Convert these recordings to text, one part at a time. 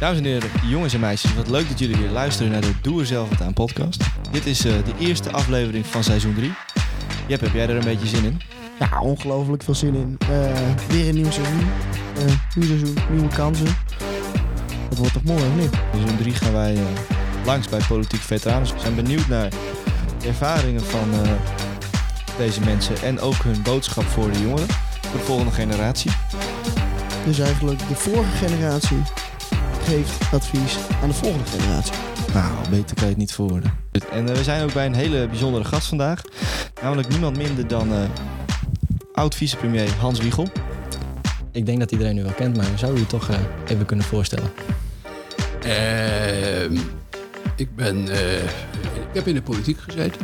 Dames en heren, jongens en meisjes, wat leuk dat jullie weer luisteren naar de Doe er zelf wat aan podcast. Dit is eh, de eerste aflevering van seizoen 3. Jep, heb jij er een beetje zin in? Ja, ongelooflijk veel zin in. Eh, weer een nieuw seizoen. Eh nieuw seizoen, nieuwe kansen. Dat wordt toch mooi, of niet? In seizoen 3 gaan wij langs bij politieke veteranen. We zijn benieuwd naar de ervaringen van deze mensen en ook hun boodschap voor de jongeren, voor de volgende generatie. Dus eigenlijk de vorige generatie geeft advies aan de volgende generatie. Nou, beter kan je het niet verwoorden. En eh, we zijn ook bij een hele bijzondere gast vandaag. Namelijk niemand minder dan eh, oud-vicepremier Hans Wiegel. Ik denk dat iedereen u wel kent, maar zou u toch eh, even kunnen voorstellen? Ehm, ik ben. eh, ik heb in de politiek gezeten.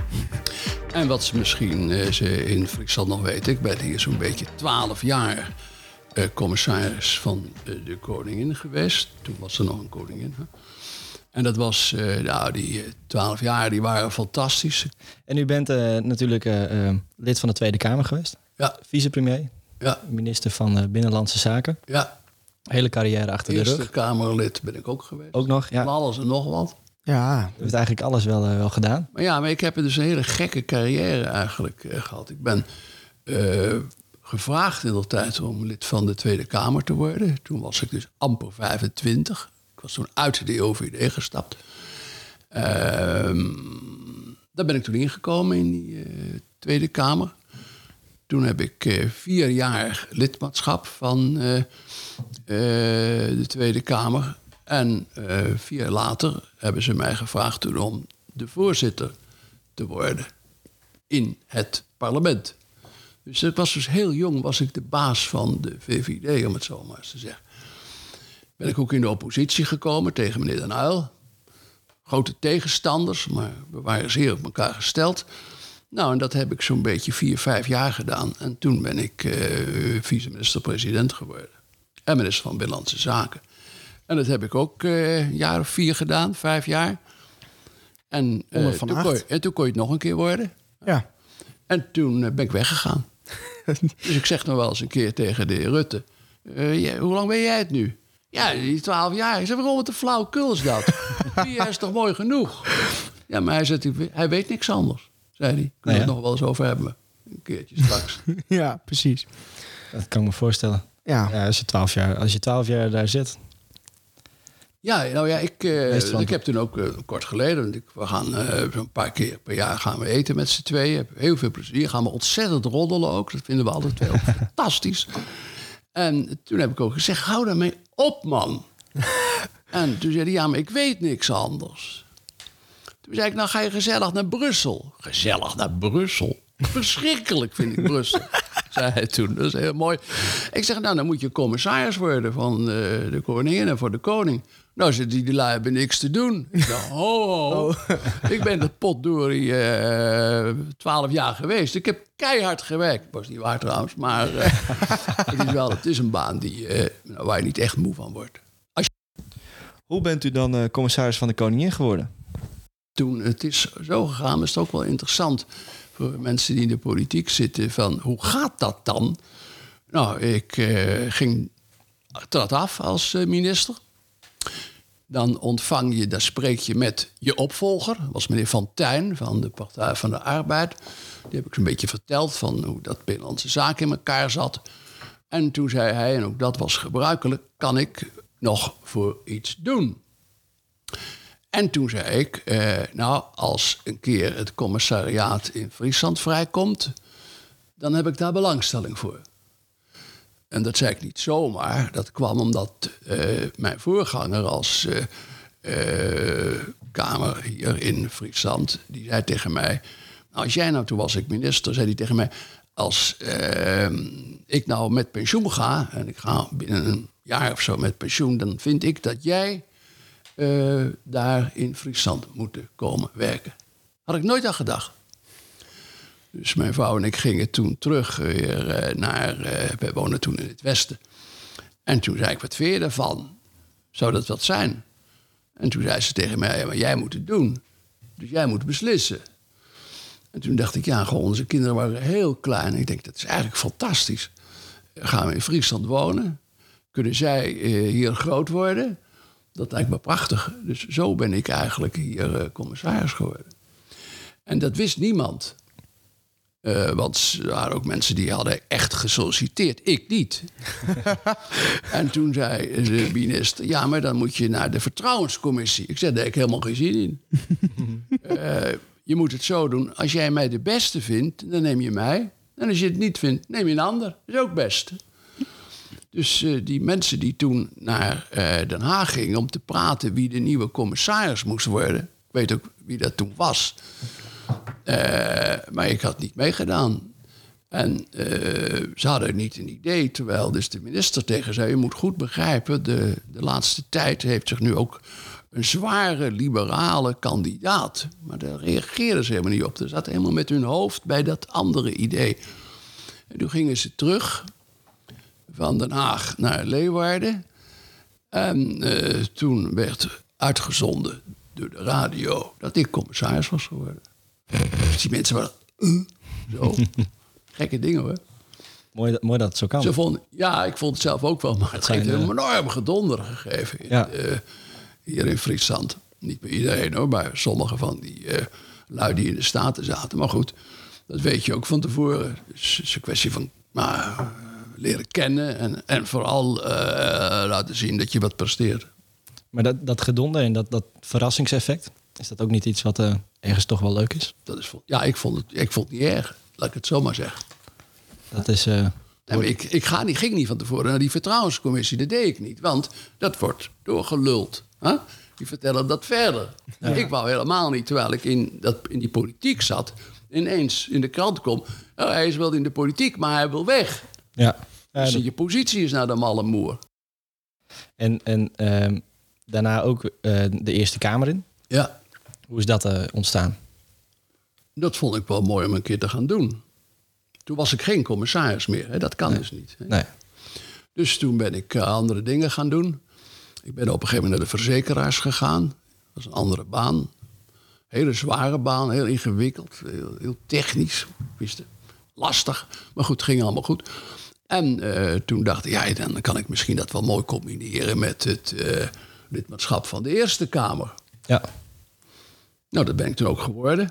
En wat ze misschien eh, ze in Friesland nog weten, ik ben hier zo'n beetje twaalf jaar eh, commissaris van eh, de koningin geweest. Toen was er nog een koningin. Hè? En dat was, eh, nou, die twaalf jaar die waren fantastisch. En u bent eh, natuurlijk lid van de Tweede Kamer geweest. Ja, Vicepremier, ja, minister van eh, Binnenlandse Zaken. ja. Hele carrière achter de Eerste rug. Kamerlid ben ik ook geweest. Ook nog, ja. Van alles en nog wat. Ja, U heeft eigenlijk alles wel, wel gedaan. Maar ja, maar ik heb dus een hele gekke carrière eigenlijk eh, gehad. Ik ben eh, gevraagd in de tijd om lid van de Tweede Kamer te worden. Toen was ik dus amper 25. Ik was toen uit de OVD gestapt. Ehm, daar ben ik toen ingekomen in die eh, Tweede Kamer. Toen heb ik eh, vier jaar lidmaatschap van eh, de Tweede Kamer. En vier jaar later hebben ze mij gevraagd toen om de voorzitter te worden in het parlement. Dus ik was dus heel jong, was ik de baas van de VVD, om het zo maar eens te zeggen. Ben ik ook in de oppositie gekomen tegen meneer Den Uyl. Grote tegenstanders, maar we waren zeer op elkaar gesteld. Nou, en dat heb ik zo'n beetje vier, vijf jaar gedaan. En toen ben ik eh vice-minister-president geworden. En minister van Binnenlandse Zaken. En dat heb ik ook eh, een jaar of vier gedaan, vijf jaar. En, eh, toen kon je, en toen kon je het nog een keer worden. ja. En toen ben ik weggegaan. Dus ik zeg nog wel eens een keer tegen de heer Rutte... eh, hoe lang ben jij het nu? Ja, die twaalf jaar. Ik zeg, waarom wat een flauwekul is dat? Vier jaar is toch mooi genoeg? Ja, maar hij, zegt, hij weet niks anders, zei hij. Kunnen we ja? het nog wel eens over hebben? Een keertje straks. ja, precies. Dat kan ik me voorstellen. Ja, Ja, als je twaalf jaar, als je 12 jaar daar zit. Ja, nou ja, ik, eh, ik heb toen ook eh, kort geleden... want ik, we gaan eh, zo'n paar keer per jaar gaan we eten met z'n tweeën. Heb heel veel plezier. Gaan we ontzettend roddelen ook. Dat vinden we alle twee ook fantastisch. En toen heb ik ook gezegd, hou daarmee op, man. en toen zei hij, ja, maar ik weet niks anders. Toen zei ik, nou ga je gezellig naar Brussel. Gezellig naar Brussel? Verschrikkelijk vind ik Brussel, zei hij toen. Dat is heel mooi. Ik zeg, nou, dan moet je commissaris worden van eh, de koningin en voor de koning. Nou, zit die, die lui hebben niks te doen. Ik zeg, ho, ho. Ik ben de potdorie eh, twaalf jaar geweest. Ik heb keihard gewerkt. Was niet waar trouwens, maar eh, het, is wel, het is een baan die, eh, nou, waar je niet echt moe van wordt. Hoe bent u dan commissaris van de Koningin geworden? toen het is zo gegaan, is het ook wel interessant voor mensen die in de politiek zitten. Van hoe gaat dat dan? Nou, ik ging trad af als minister. Dan ontvang je, dan spreek je met je opvolger. Was meneer Van Tijn van de Partij van de Arbeid. Die heb ik zo'n beetje verteld van hoe dat Binnenlandse Zaken in elkaar zat. En toen zei hij, en ook dat was gebruikelijk, kan ik nog voor iets doen? En toen zei ik, eh, nou, als een keer het commissariaat in Friesland vrijkomt, dan heb ik daar belangstelling voor. En dat zei ik niet zomaar. Dat kwam omdat eh, mijn voorganger als eh, Kamer hier in Friesland, die zei tegen mij, nou, als jij nou, toen was ik minister, zei hij tegen mij, als ik nou met pensioen ga, en ik ga binnen een jaar of zo met pensioen, dan vind ik dat jij daar in Friesland moeten komen werken. Had ik nooit aan gedacht. Dus mijn vrouw en ik gingen toen terug weer eh, naar... eh wij woonden toen in het westen. En toen zei ik, wat vind je daarvan? Zou dat wat zijn? En toen zei ze tegen mij, maar jij moet het doen. Dus jij moet beslissen. En toen dacht ik, ja, gewoon, onze kinderen waren heel klein. Ik denk, dat is eigenlijk fantastisch. Gaan we in Friesland wonen? Kunnen zij eh, hier groot worden? Dat lijkt me prachtig. Dus zo ben ik eigenlijk hier eh, commissaris geworden. En dat wist niemand. Eh, want er waren ook mensen die hadden echt gesolliciteerd. Ik niet. en toen zei de minister... ja, maar dan moet je naar de vertrouwenscommissie. Ik zei, daar heb ik helemaal geen zin in. Eh, je moet het zo doen. Als jij mij de beste vindt, dan neem je mij. En als je het niet vindt, neem je een ander. Dat is ook best. Dus eh, die mensen die toen naar Den Haag gingen om te praten wie de nieuwe commissaris moest worden. Ik weet ook wie dat toen was. Eh, maar ik had niet meegedaan. En eh, ze hadden niet een idee, terwijl dus de minister tegen zei... je moet goed begrijpen, de, de laatste tijd heeft zich nu ook een zware liberale kandidaat. Maar daar reageerden ze helemaal niet op. Ze zaten helemaal met hun hoofd bij dat andere idee. En toen gingen ze terug van Den Haag naar Leeuwarden. En eh, toen werd uitgezonden door de radio dat ik commissaris was geworden. Die mensen waren... "Uh?" zo. Gekke dingen hoor. Mooi, dat- mooi dat het zo kan. Ze vonden, ja, ik vond het zelf ook wel, maar het heeft een eh, enorm gedonder gegeven Ja. eh, hier in Friesland. Niet bij iedereen hoor, maar sommige van die eh lui die in de Staten zaten. Maar goed, dat weet je ook van tevoren. Dus het is een kwestie van maar, eh, leren kennen en, en vooral eh, laten zien dat je wat presteert. Maar dat, dat gedonder en dat, dat verrassingseffect, is dat ook niet iets wat eh, ergens toch wel leuk is? Dat is, ja, ik vond, het, ik vond het niet erg, laat ik het zo maar zeggen. Dat is... eh, Nee, ik, ik ga, niet- ging niet van tevoren naar die vertrouwenscommissie. Dat deed ik niet, want dat wordt doorgeluld. Die vertellen dat verder. Ik wou helemaal niet, terwijl ik in, dat, in die politiek zat... ineens in de krant kom... Oh, hij is wel in de politiek, maar hij wil weg. ja. Ja, dus dat- je positie is naar de malle moer. en en ehm, daarna ook eh, de Eerste Kamer in. Ja, Hoe is dat eh, ontstaan? dat vond ik wel mooi om een keer te gaan doen. Toen was ik geen commissaris meer. Hè? Dat kan dus niet. Hè? Nee. Dus toen ben ik eh, andere dingen gaan doen. Ik ben op een gegeven moment naar de verzekeraars gegaan. Dat was een andere baan. Hele zware baan, heel ingewikkeld, heel, heel technisch. Wist het, lastig, maar goed, het ging allemaal goed. En eh, toen dacht ik, ja, dan kan ik misschien dat wel mooi combineren met het lidmaatschap van de Eerste Kamer. Ja. Nou, dat ben ik toen ook geworden.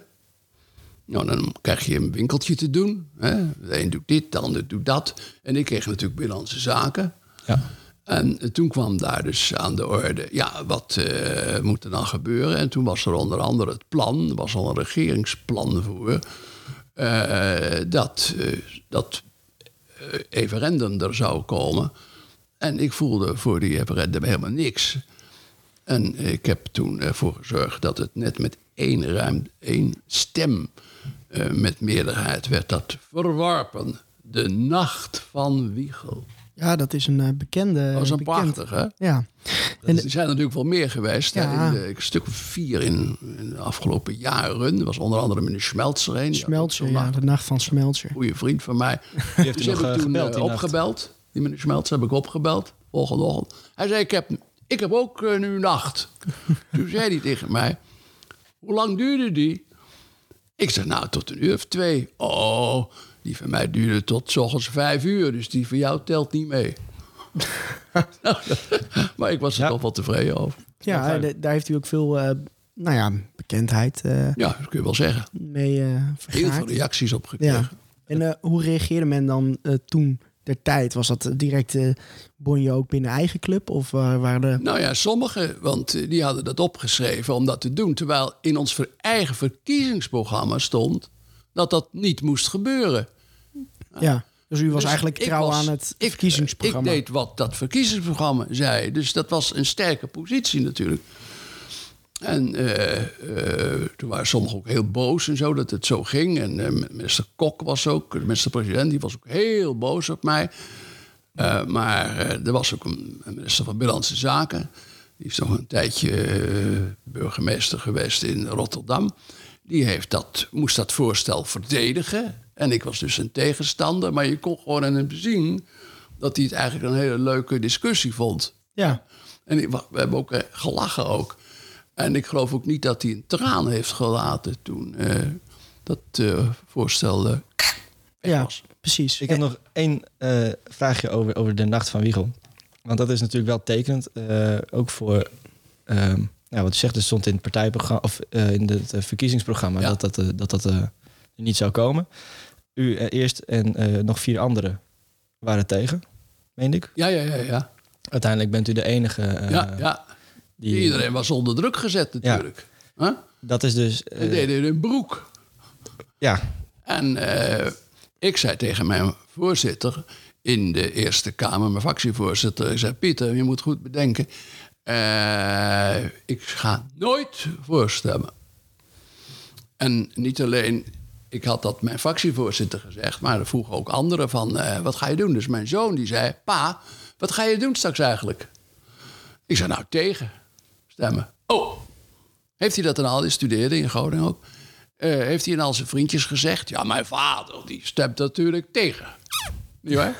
Nou, dan krijg je een winkeltje te doen. Hè? De een doet dit, de ander doet dat. En ik kreeg natuurlijk binnenlandse zaken. Ja. En toen kwam daar dus aan de orde, ja, wat eh, moet er dan gebeuren? En toen was er onder andere het plan, er was al een regeringsplan voor, eh, dat, eh, dat referendum er zou komen. En ik voelde voor die referendum helemaal niks. En ik heb toen ervoor gezorgd dat het net met één ruim één stem eh, met meerderheid werd dat verworpen. De nacht van Wiegel. Ja, dat is een eh, bekende. Dat was een bekend- prachtig, hè? Ja. En er zijn natuurlijk wel meer geweest. hè, Ja. In de, een stuk of vier in, in de afgelopen jaren. Er was onder andere meneer Schmelzer heen. Smeltje, Ja, de nacht van Smeltje. goede vriend van mij. Die heeft Dus heb nog ik eh, toen gebeld die nacht. opgebeld. Die meneer Schmelzer heb ik opgebeld. Volgende ochtend. Hij zei, ik heb, ik heb ook nu nacht. toen zei hij tegen mij, hoe lang duurde die? Ik zeg, nou, tot een uur of twee. Oh, die van mij duurde tot 's ochtends vijf uur. Dus die van jou telt niet mee. Nou, maar ik was er Ja. toch wel tevreden over. Ja, da- daar heeft u ook veel, eh, nou ja, bekendheid eh, Ja, dat kun je wel zeggen. mee eh Heel veel reacties op gekregen. Ja. En eh, hoe reageerde men dan eh, toen der tijd? Was dat direct eh bonje ook binnen eigen club? Of eh, waren de... Nou ja, sommigen, want eh, die hadden dat opgeschreven om dat te doen. Terwijl in ons ver- eigen verkiezingsprogramma stond dat dat niet moest gebeuren. Ja, dus u was Dus eigenlijk trouw was- aan het ik, verkiezingsprogramma. Ik deed wat dat verkiezingsprogramma zei. Dus dat was een sterke positie natuurlijk. En eh, eh, toen waren sommigen ook heel boos en zo dat het zo ging. En eh, minister Kok was ook, de minister-president, die was ook heel boos op mij. Maar er was ook een, een minister van Binnenlandse Zaken. Die is nog een tijdje burgemeester geweest in Rotterdam. Die heeft dat, moest dat voorstel verdedigen. En ik was dus een tegenstander. Maar je kon gewoon aan hem zien dat hij het eigenlijk een hele leuke discussie vond. Ja, En we hebben ook gelachen ook. En ik geloof ook niet dat hij een traan heeft gelaten toen eh, dat eh, voorstel eh, weg ja was. precies. Ik heb nog één eh, vraagje over, over de Nacht van Wiegel. Want dat is natuurlijk wel tekenend. eh, ook voor ehm, ja, wat u zegt, er stond in het partijprogramma of eh, in het verkiezingsprogramma Ja. dat dat, dat, dat niet zou komen. U eerst en eh, nog vier anderen waren tegen, meen ik. Ja, ja, ja, ja. Uiteindelijk bent u de enige eh, ja, ja. Die. Iedereen was onder druk gezet natuurlijk. Huh? Dat is dus. We deden in een broek. ja, En eh, ik zei tegen mijn voorzitter in de Eerste Kamer, mijn fractievoorzitter, ik zei: Pieter, je moet goed bedenken. eh, ik ga nooit voorstemmen. En niet alleen, ik had dat mijn fractievoorzitter gezegd, maar er vroegen ook anderen van: wat ga je doen? Dus mijn zoon die zei: Pa, wat ga je doen straks eigenlijk? Ik zei: Nou, tegen stemmen. Oh, heeft hij dat dan al? Die studeerde in Groningen ook. Eh, heeft hij aan al zijn vriendjes gezegd? Ja, mijn vader die stemt natuurlijk tegen. Niet waar?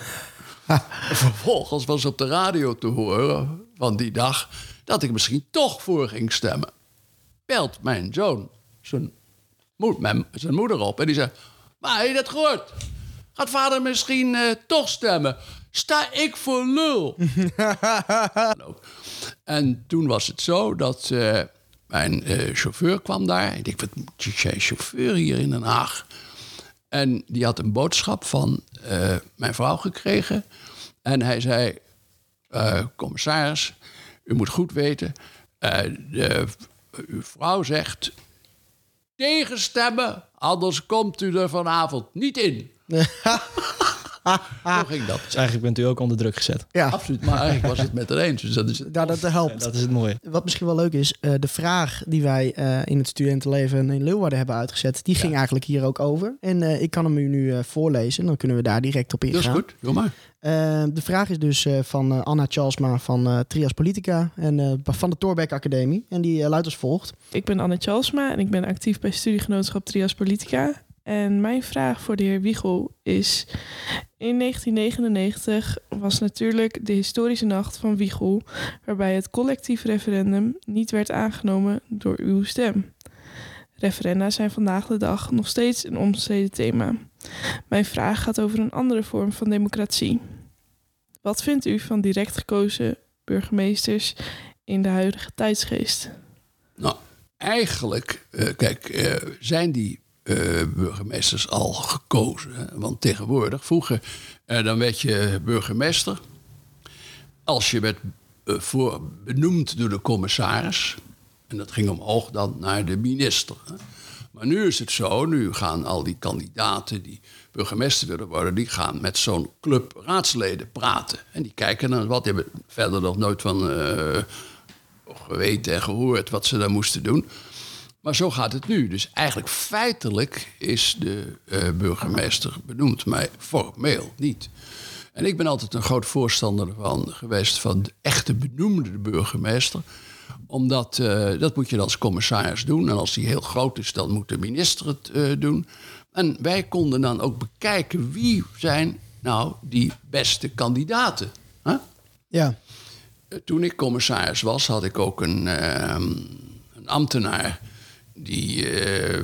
En Vervolgens was op de radio te horen van die dag dat ik misschien toch voor ging stemmen. Belt mijn zoon zijn, moed, mijn, zijn moeder op en die zegt: Maar heb je dat gehoord? Gaat vader misschien eh, toch stemmen? Sta ik voor lul? En toen was het zo dat eh, mijn eh, chauffeur kwam daar. Ik dacht, wat moet jij chauffeur hier in Den Haag? En die had een boodschap van eh, mijn vrouw gekregen. En hij zei, commissaris, u moet goed weten... de, uw vrouw zegt tegenstemmen, anders komt u er vanavond niet in. Zo ging dat. dus eigenlijk bent u ook onder druk gezet. Ja, Absoluut, maar eigenlijk was het met er eens. Dus dat is het. daar dat helpt. dat is het mooie. Wat misschien wel leuk is, eh, de vraag die wij eh, in het studentenleven in Leeuwarden hebben uitgezet, die ging eigenlijk hier ook over. En eh, ik kan hem u nu eh, voorlezen, dan kunnen we daar direct op Dat is ingaan. goed, doe maar. De vraag is dus eh, van Anna Charlesma van eh, Trias Politica en eh, van de Torbeck Academie. En die luidt als volgt. Ik ben Anne Chalsma en ik ben actief bij studiegenootschap Trias Politica. En mijn vraag voor de heer Wiegel is... In 1999 was natuurlijk de historische nacht van Wiegel... waarbij het collectief referendum niet werd aangenomen door uw stem. Referenda zijn vandaag de dag nog steeds een omstreden thema. Mijn vraag gaat over een andere vorm van democratie. Wat vindt u van direct gekozen burgemeesters in de huidige tijdsgeest? Nou, eigenlijk, eh, kijk, eh, zijn die eh, burgemeesters al gekozen. Want tegenwoordig, vroeger, eh, dan werd je burgemeester. Als je werd eh, voor, benoemd door de commissaris. En dat ging omhoog dan naar de minister. Hè? Maar nu is het zo, nu gaan al die kandidaten die burgemeester willen worden, die gaan met zo'n club raadsleden praten. En die kijken naar wat, hebben verder nog nooit van geweten en gehoord wat ze daar moesten doen. Maar zo gaat het nu. Dus eigenlijk feitelijk is de eh, burgemeester benoemd, maar formeel niet. En ik ben altijd een groot voorstander van geweest van de echte benoemde burgemeester. Omdat eh, dat moet je dan als commissaris doen. En als die heel groot is, dan moet de minister het eh, doen. En wij konden dan ook bekijken wie zijn nou die beste kandidaten. Huh? Ja, Toen ik commissaris was, had ik ook een, ehm, een ambtenaar die eh,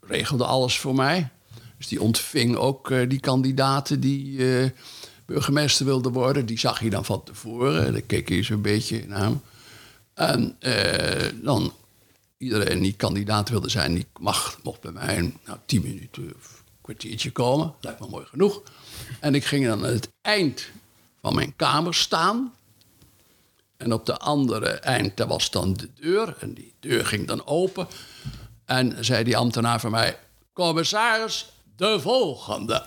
regelde alles voor mij. Dus die ontving ook eh, die kandidaten die eh, burgemeester wilden worden. Die zag je dan van tevoren. Dan keek je zo'n beetje naar hem. En dan, iedereen die kandidaat wilde zijn, die mag, mocht bij mij een nou, tien minuten of kwartiertje komen. Lijkt me mooi genoeg. En ik ging dan aan het eind van mijn kamer staan. En op de andere eind, daar was dan de deur. En die deur ging dan open. En zei die ambtenaar van mij... Commissaris, de volgende.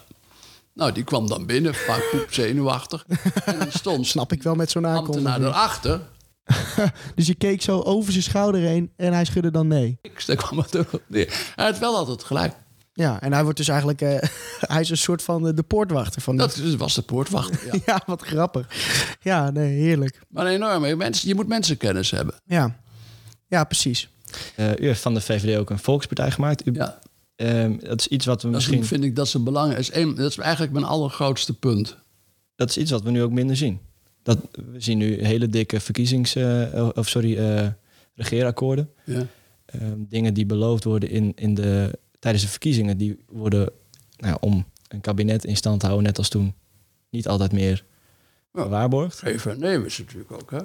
Nou, die kwam dan binnen, vaak poep zenuwachtig. En dan stond snap ik wel met zo'n ambtenaar erachter. Dus je keek zo over zijn schouder heen en hij schudde dan nee. Ik daar kwam het ook op neer. Hij had wel altijd gelijk. Ja, en hij wordt dus eigenlijk, eh, hij is een soort van eh, de poortwachter van die- Dat was de poortwachter. Ja. Ja, wat grappig. Ja, nee, heerlijk. Maar een enorme mensen, je moet mensenkennis hebben. Ja, ja precies. Eh, u heeft van de VVD ook een volkspartij gemaakt. U, Ja, ehm, dat is iets wat we dat is, misschien. vind ik dat is een belang. Is een, dat is eigenlijk mijn allergrootste punt. Dat is iets wat we nu ook minder zien. Dat, we zien nu hele dikke verkiezings... eh, of sorry, eh, regeerakkoorden. Ja. Ehm, dingen die beloofd worden in, in de, tijdens de verkiezingen... die worden nou, ja, om een kabinet in stand te houden, net als toen... niet altijd meer Ja. gewaarborgd. Geven en nemen is natuurlijk ook. Hè?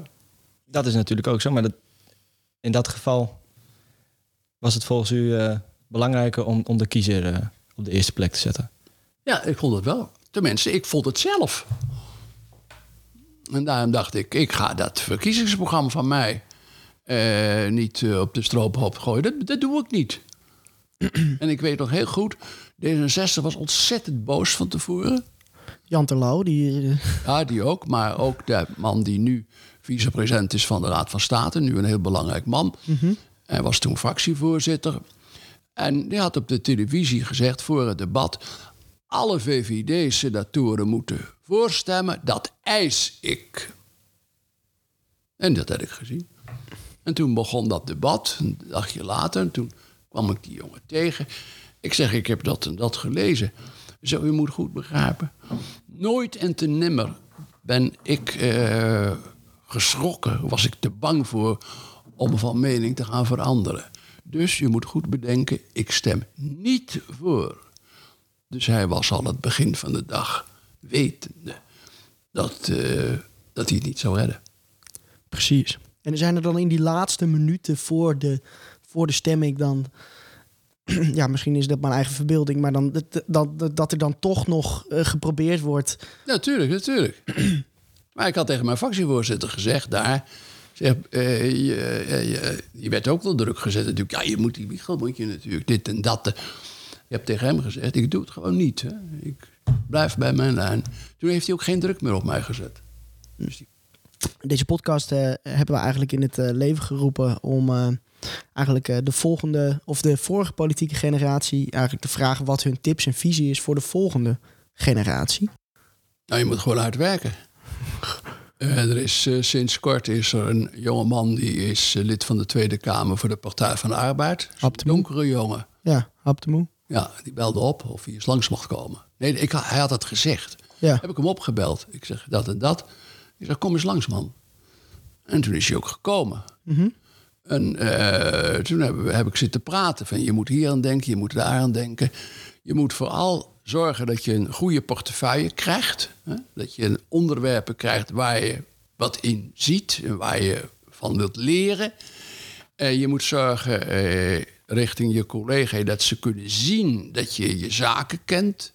Dat is natuurlijk ook zo, maar dat, in dat geval was het volgens u eh, belangrijker om, om de kiezer eh, op de eerste plek te zetten. Ja, ik vond het wel. Tenminste, ik vond het zelf. En daarom dacht ik, ik ga dat verkiezingsprogramma van mij eh, niet op de stroophoop gooien. Dat, dat doe ik niet. En ik weet nog heel goed, D66 was ontzettend boos van tevoren. Jan Terlouw, die... eh, Ja, die ook. Maar ook de man die nu vicepresident is van de Raad van State. Nu een heel belangrijk man. Hij was toen fractievoorzitter. En die had op de televisie gezegd voor het debat... alle VVD-senatoren moeten voorstemmen. Dat eis ik. En dat heb ik gezien. En toen begon dat debat, een dagje later. En toen kwam ik die jongen tegen. Ik zeg, ik heb dat en dat gelezen. Zo, u moet goed begrijpen. Nooit en te nimmer ben ik eh, geschrokken, was ik te bang voor om van mening te gaan veranderen. Dus je moet goed bedenken, ik stem niet voor. Dus hij was al het begin van de dag wetende dat, eh, dat hij het niet zou redden. Precies. En zijn er dan in die laatste minuten voor de, voor de stemming dan... Ja, misschien is dat mijn eigen verbeelding, maar dan, dat, dat, dat er dan toch nog eh, geprobeerd wordt. Natuurlijk, natuurlijk. maar ik had tegen mijn fractievoorzitter gezegd daar... Zeg, eh, je, eh, je, je werd ook wel druk gezet natuurlijk. Ja, je moet die wiegel, moet je natuurlijk dit en dat. Je hebt tegen hem gezegd, ik doe het gewoon niet. Hè. Ik blijf bij mijn lijn. Toen heeft hij ook geen druk meer op mij gezet. Dus die- Deze podcast hebben we eigenlijk in het leven geroepen om eh, eigenlijk eh, de volgende of de vorige politieke generatie eigenlijk te vragen wat hun tips en visie is voor de volgende generatie. Nou, je moet gewoon hard werken. Eh, er is eh, sinds kort is er een jonge man die is lid van de Tweede Kamer voor de Partij van de Arbeid. De Moe. Donkere jongen. Ja, de moe. Ja, die belde op of hij eens langs mocht komen. Nee, ik, hij had het gezegd. Ja. Heb ik hem opgebeld. Ik zeg dat en dat. Ik zeg, kom eens langs, man. En toen is hij ook gekomen. En eh, toen heb ik zitten praten. Van, je moet hier aan denken, je moet daar aan denken. Je moet vooral zorgen dat je een goede portefeuille krijgt. Hè? Dat je onderwerpen krijgt waar je wat in ziet en waar je van wilt leren. Eh, je moet zorgen eh, richting je collega dat ze kunnen zien dat je je zaken kent.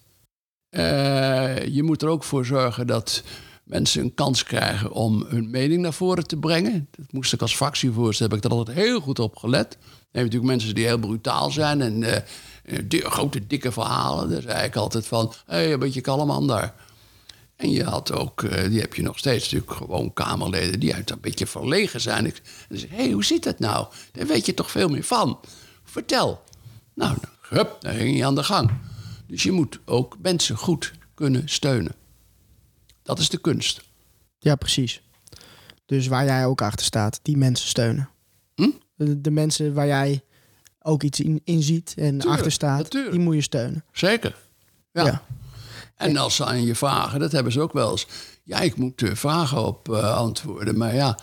Eh, je moet er ook voor zorgen dat mensen een kans krijgen om hun mening naar voren te brengen. Dat moest ik als fractievoorzitter, heb ik er altijd heel goed op gelet. Dan heb natuurlijk mensen die heel brutaal zijn en eh, grote, dikke verhalen. Daar zei ik altijd van, hé, hey, een beetje kalm aan daar. En je had ook, eh, die heb je nog steeds natuurlijk gewoon Kamerleden die uit een beetje verlegen zijn. Ik, en hé, hey, hoe zit dat nou? Daar weet je toch veel meer van. Vertel. Nou, hup, dan ging je aan de gang. Dus je moet ook mensen goed kunnen steunen. Dat is de kunst. Ja, precies. Dus waar jij ook achter staat, die mensen steunen. Hm? De, de mensen waar jij ook iets in, in ziet en achter staat, natuurlijk. die moet je steunen. Zeker. Ja. Ja. En als ze aan je vragen, dat hebben ze ook wel eens. Ja, ik moet eh, vragen op eh, antwoorden, maar ja,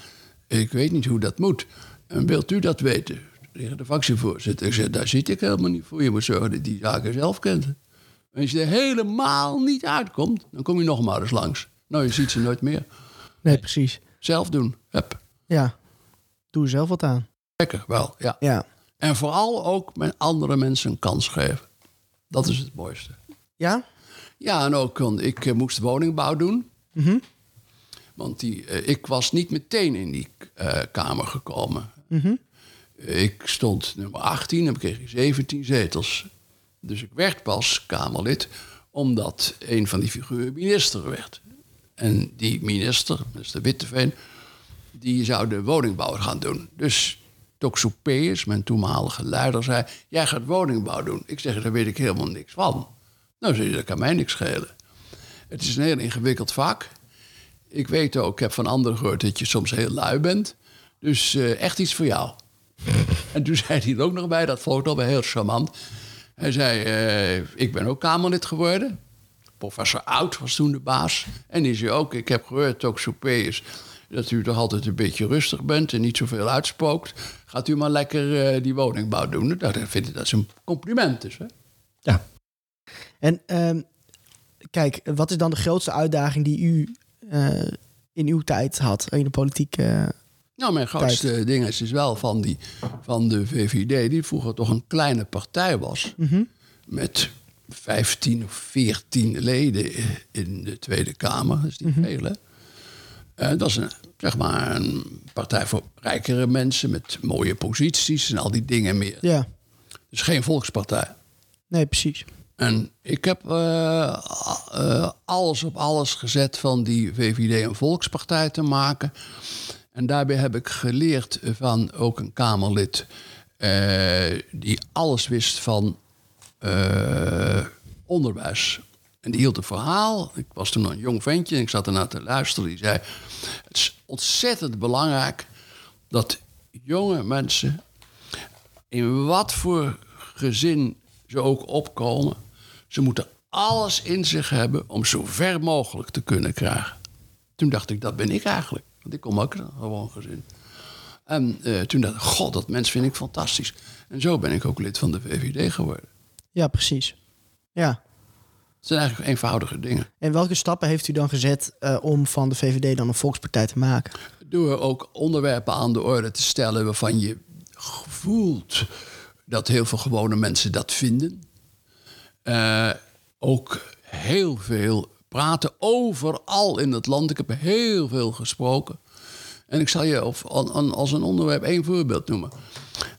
ik weet niet hoe dat moet. En wilt u dat weten? Tegen de fractievoorzitter. Ik zeg, daar zit ik helemaal niet voor. Je moet zorgen dat die zaken zelf kent. En als je er helemaal niet uitkomt, dan kom je nog maar eens langs. Nou, je ziet ze nooit meer. Nee, precies. Zelf doen. Hup. Ja. Doe er zelf wat aan. Lekker, wel, ja. Ja. En vooral ook met andere mensen een kans geven. Dat is het mooiste. Ja? Ja, en ook, want ik eh, moest woningbouw doen. Mhm. Want die, eh, ik was niet meteen in die eh, kamer gekomen. Mhm. Eh, ik stond nummer 18 en kreeg ik 17 zetels. Dus ik werd pas Kamerlid omdat een van die figuren minister werd. En die minister, minister Witteveen, die zou de woningbouw gaan doen. Dus Toxopeus, mijn toenmalige leider, zei... jij gaat woningbouw doen. Ik zeg, daar weet ik helemaal niks van. Nou, zei dat kan mij niks schelen. Het is een heel ingewikkeld vak. Ik weet ook, ik heb van anderen gehoord dat je soms heel lui bent. Dus eh, echt iets voor jou. en toen zei hij er ook nog bij, dat vond ik wel heel charmant. Hij zei, eh, ik ben ook Kamerlid geworden. Professor Oud was toen de baas. En die zei ook, ik heb gehoord, ook Sopeus, dat u toch altijd een beetje rustig bent en niet zoveel uitspookt. Gaat u maar lekker eh, die woningbouw doen. Dan vind ik dat is een compliment dus. Hè? Ja, En ehm, kijk, wat is dan de grootste uitdaging die u eh, in uw tijd had in de politiek? Nou, mijn grootste ding is, is wel van, die, van de VVD, die vroeger toch een kleine partij was. Mhm. Met 15 of 14 leden in de Tweede Kamer. Dat is niet veel, hè? Eh, dat is een, zeg maar een partij voor rijkere mensen met mooie posities en al die dingen meer. Ja, Dus geen volkspartij. nee, precies. En ik heb eh, eh, alles op alles gezet van die VVD een volkspartij te maken. En daarbij heb ik geleerd van ook een Kamerlid die alles wist van eh, onderwijs. En die hield een verhaal. Ik was toen een jong ventje en ik zat ernaar te luisteren. Die zei: Het is ontzettend belangrijk dat jonge mensen in wat voor gezin ze ook opkomen, ze moeten alles in zich hebben om zo ver mogelijk te kunnen krijgen. Toen dacht ik, dat ben ik eigenlijk. Want ik kom ook een gewoon gezin. En eh, toen dacht ik, god, dat mens vind ik fantastisch. En zo ben ik ook lid van de VVD geworden. Ja, precies. Ja. Het zijn eigenlijk eenvoudige dingen. En welke stappen heeft u dan gezet eh, om van de VVD dan een volkspartij te maken? Door ook onderwerpen aan de orde te stellen waarvan je voelt dat heel veel gewone mensen dat vinden. Eh, ook heel veel praten overal in het land. Ik heb heel veel gesproken. En ik zal je of, als een onderwerp één voorbeeld noemen.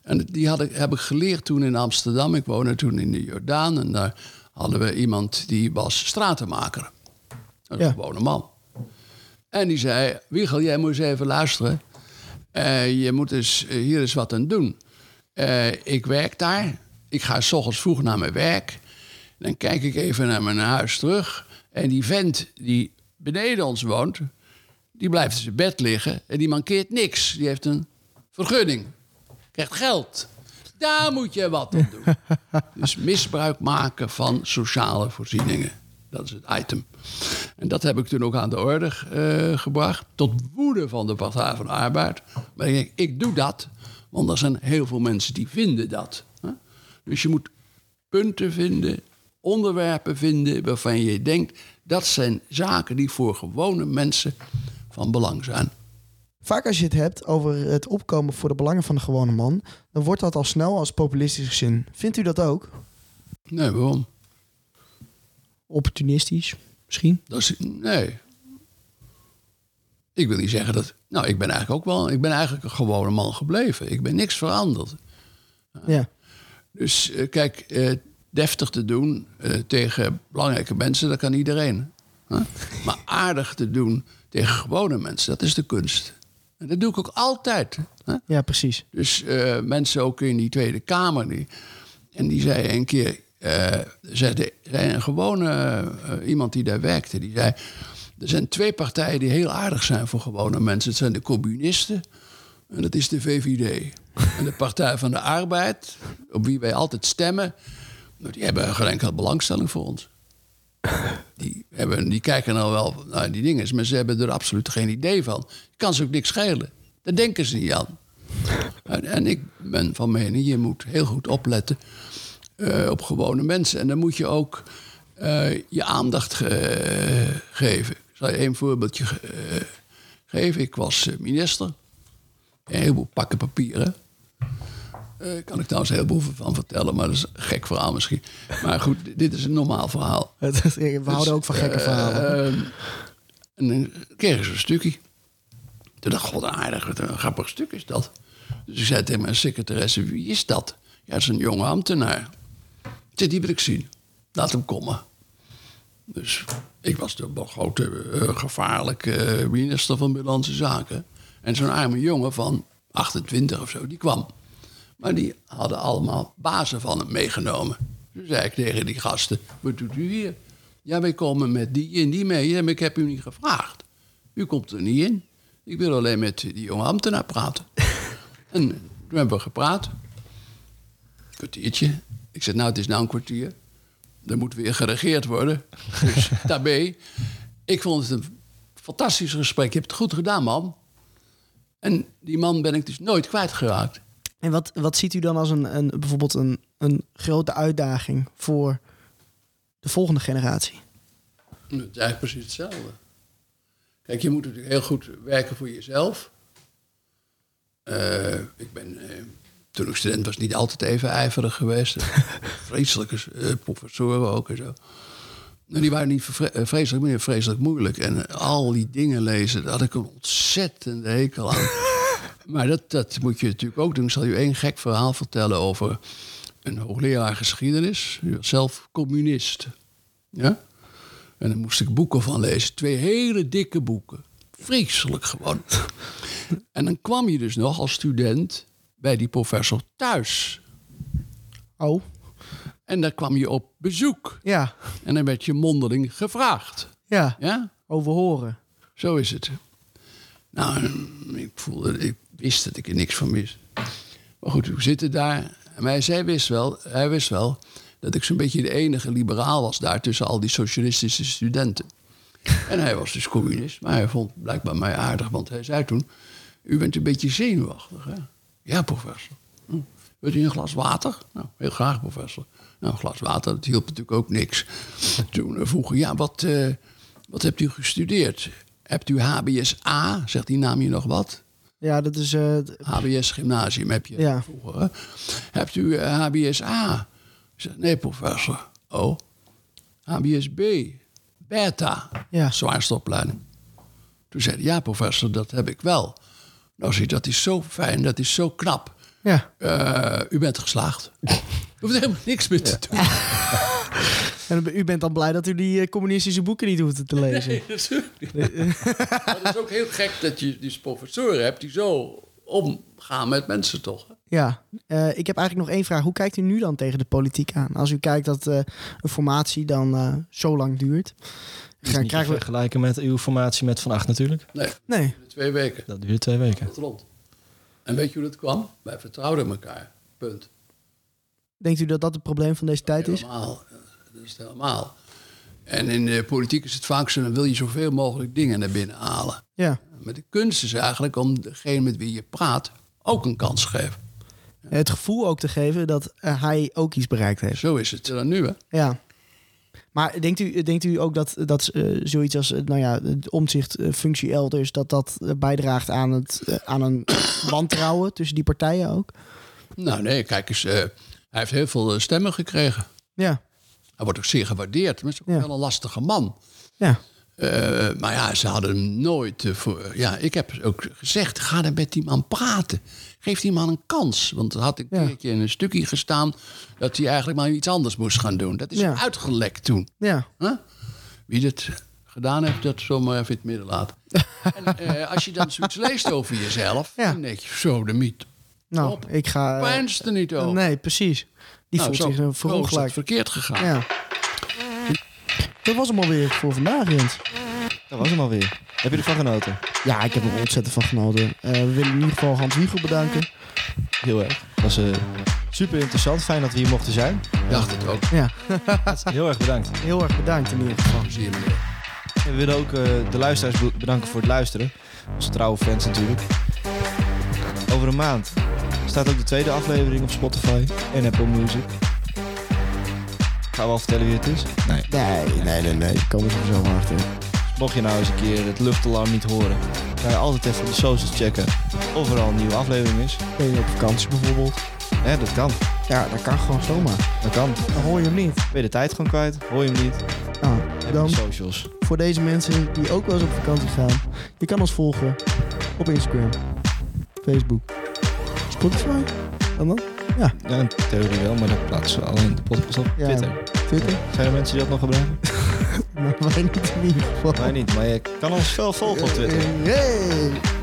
En die had ik, heb ik geleerd toen in Amsterdam. Ik woonde toen in de Jordaan. En daar hadden we iemand die was stratenmaker. Een Ja. gewone man. En die zei, Wiegel, jij moet eens even luisteren. Eh, je moet eens eh, hier eens wat aan doen. Eh, ik werk daar. Ik ga s ochtends vroeg naar mijn werk. Dan kijk ik even naar mijn huis terug. En die vent die beneden ons woont... die blijft in zijn bed liggen en die mankeert niks. Die heeft een vergunning. Krijgt geld. Daar moet je wat aan doen. dus misbruik maken van sociale voorzieningen. Dat is het item. En dat heb ik toen ook aan de orde eh, gebracht. Tot woede van de Partij van de Arbeid. Maar ik denk, ik doe dat. Want er zijn heel veel mensen die vinden dat. hè. Dus je moet punten vinden, onderwerpen vinden... waarvan je denkt, dat zijn zaken die voor gewone mensen van belang zijn. Vaak als je het hebt over het opkomen voor de belangen van de gewone man, dan wordt dat al snel als populistisch gezien. Vindt u dat ook? Nee, waarom? Opportunistisch, misschien? Dat is, nee. Ik wil niet zeggen dat... Nou, ik ben eigenlijk ook wel... Ik ben eigenlijk een gewone man gebleven. Ik ben niks veranderd. Ja. Dus eh, kijk, eh, deftig te doen eh, tegen belangrijke mensen, dat kan iedereen. hè? Maar aardig te doen tegen gewone mensen, dat is de kunst. En dat doe ik ook altijd. hè? Ja, precies. Dus eh, mensen ook in die Tweede Kamer. Die, en die zei een keer, eh zei, een gewone eh, iemand die daar werkte, die zei... Er zijn twee partijen die heel aardig zijn voor gewone mensen. Het zijn de communisten en dat is de VVD. En de Partij van de Arbeid, op wie wij altijd stemmen... nou, die hebben geen enkele belangstelling voor ons. Die, hebben, die kijken nou wel naar die dingen, maar ze hebben er absoluut geen idee van. Kan ze ook niks schelen. Daar denken ze niet aan. En, en ik ben van mening, je moet heel goed opletten eh, op gewone mensen. En dan moet je ook eh, je aandacht ge- geven. Ik zal je één voorbeeldje eh, geven. Ik was minister. Een heleboel pakken papieren. Eh kan ik trouwens een heleboel van vertellen, maar dat is een gek verhaal misschien. Maar goed, dit is een normaal verhaal. We houden ook van gekke verhalen. Ehm, en dan kregen ze een stukje. Toen dacht ik, god aardig, wat een grappig stuk is dat. Dus ik zei tegen mijn secretaresse, wie is dat? Ja, dat is een jonge ambtenaar. Die wil ik zien. Laat hem komen. Dus ik was de grote, eh, gevaarlijke eh, minister van Binnenlandse Zaken. En zo'n arme jongen van 28 of zo, die kwam. Maar die hadden allemaal bazen van hem meegenomen. Toen zei ik tegen die gasten, wat doet u hier? Ja, wij komen met die en die mee. Ja, maar ik heb u niet gevraagd. U komt er niet in. Ik wil alleen met die jonge ambtenaar praten. en toen hebben we gepraat. Een kwartiertje. Ik zei, nou, het is nou een kwartier. Er moet weer geregeerd worden. Dus daarbij. Ik vond het een fantastisch gesprek. Je hebt het goed gedaan, man. En die man ben ik dus nooit kwijtgeraakt. En wat, wat ziet u dan als een, een, bijvoorbeeld een, een grote uitdaging voor de volgende generatie? Het is eigenlijk precies hetzelfde. Kijk, je moet natuurlijk heel goed werken voor jezelf. Eh, ik ben, eh, toen ik student was, niet altijd even ijverig geweest. Vreselijke eh, professoren ook en zo. Nou, die waren niet vre- vreselijk, maar vreselijk moeilijk. En al die dingen lezen, daar had ik een ontzettende hekel aan. maar dat, dat moet je natuurlijk ook doen. Ik zal je één gek verhaal vertellen over een hoogleraar geschiedenis. Die was zelf communist. Ja? En daar moest ik boeken van lezen. Twee hele dikke boeken. Vreselijk gewoon. en dan kwam je dus nog als student bij die professor thuis. Oh, En daar kwam je op bezoek. ja. En dan werd je mondeling gevraagd. Ja, Ja, overhoren. zo is het. Nou, ik voelde, ik wist dat ik er niks van wist. Maar goed, we zitten daar. Maar zei, wist wel, hij wist wel dat ik zo'n beetje de enige liberaal was daar tussen al die socialistische studenten. En hij was dus communist, maar hij vond blijkbaar mij aardig, want hij zei toen: U bent een beetje zenuwachtig, hè? Ja, professor. Hm. Wilt u een glas water? Nou, heel graag, professor. Nou, een glas water, dat hielp natuurlijk ook niks. Toen eh, vroeg hij: Ja, wat, eh, wat hebt u gestudeerd? Hebt u HBSA? Zegt die naam je nog wat? Ja, dat is... eh, HBS Gymnasium heb je Ja. vroeger. Hè? Hebt u eh, HBSA? Ik zeg, nee, professor. Oh, HBSB, beta, Ja. zwaarste opleiding. Toen zei hij, ja, professor, dat heb ik wel. Nou, zie, dat is zo fijn, dat is zo knap. ja. Eh, u bent geslaagd. Er hoeft helemaal niks meer te doen. En u bent dan blij dat u die eh, communistische boeken niet hoeft te lezen. Nee, natuurlijk niet. Maar het is ook heel gek dat je dus professoren hebt die zo omgaan met mensen, toch? Ja, eh, ik heb eigenlijk nog één vraag. Hoe kijkt u nu dan tegen de politiek aan? Als u kijkt dat eh, een formatie dan eh, zo lang duurt. Gaan, niet krijgen we... vergelijken met uw formatie met Van Acht natuurlijk. Nee, Nee, twee weken. Dat duurde twee weken. Dat rond. En weet je hoe dat kwam? Wij vertrouwden elkaar. Punt. Denkt u dat dat het probleem van deze tijd is? Helemaal. Dat is het helemaal. En in de politiek is het vaak zo, dan wil je zoveel mogelijk dingen naar binnen halen. Ja. Maar de kunst is eigenlijk om degene met wie je praat ook een kans te geven. Het gevoel ook te geven dat eh, hij ook iets bereikt heeft. Zo is het dan nu, hè? Ja. Maar denkt u, denkt u ook dat, dat eh, zoiets als eh, nou ja, de omzichtfunctie elders... dat dat bijdraagt aan, het, aan een wantrouwen tussen die partijen ook? Nou nee, kijk eens. Hij heeft heel veel eh, stemmen gekregen. Ja, Hij wordt ook zeer gewaardeerd. Maar hij is ook Ja. wel een lastige man. ja, Eh, maar ja, ze hadden hem nooit eh, voor. Ja, ik heb ook gezegd: ga er met die man praten. Geef die man een kans. Want er had een Ja. keertje in een stukje gestaan dat hij eigenlijk maar iets anders moest gaan doen. Dat is Ja. uitgelekt toen. ja. Huh? Wie dat gedaan heeft, dat zomaar even in het midden laten. en als je dan zoiets leest over jezelf, Ja. dan denk je: zo, de mythe. Nou, Op. ik ga... eh, Pijnst er niet over. nee, precies. Die Nou, voelt zich verongelijkt. het verkeerd gegaan. Ja. Dat was hem alweer voor vandaag, Jens. Dat was hem alweer. Heb je ervan genoten? Ja, ik heb er ontzettend van genoten. Eh, we willen in ieder geval Hans Wiegel bedanken. Heel erg. Dat was eh, super interessant. Fijn dat we hier mochten zijn. Ik dacht het ook. Ja, Heel erg bedankt. heel erg bedankt in ieder geval. Zie je meneer. En we willen ook eh, de luisteraars be- bedanken voor het luisteren. Onze trouwe fans natuurlijk. Over een maand staat ook de tweede aflevering op Spotify en Apple Music. Gaan we al vertellen wie het is? Nee. Nee, nee, nee, nee. Komen ze er zo van achter. Mocht je nou eens een keer het luchtalarm niet horen, kan je altijd even op de socials checken of er al een nieuwe aflevering is. Ben je op vakantie bijvoorbeeld? Hè, dat kan. Ja, dat kan gewoon zomaar. Dat kan. Dan hoor je hem niet. Ben je de tijd gewoon kwijt? Hoor je hem niet? Nou, Heb je dan de socials. voor deze mensen die ook wel eens op vakantie gaan. Je kan ons volgen op Instagram, Facebook, Spotify. En dan? Ja, in theorie wel, maar dat plaatsen we alleen de podcast op Ja. Twitter. Twitter. Zijn er mensen die dat nog gebruiken? Nou, wij niet in ieder geval. Wij niet, maar je kan ons wel volgen op Twitter. Hey.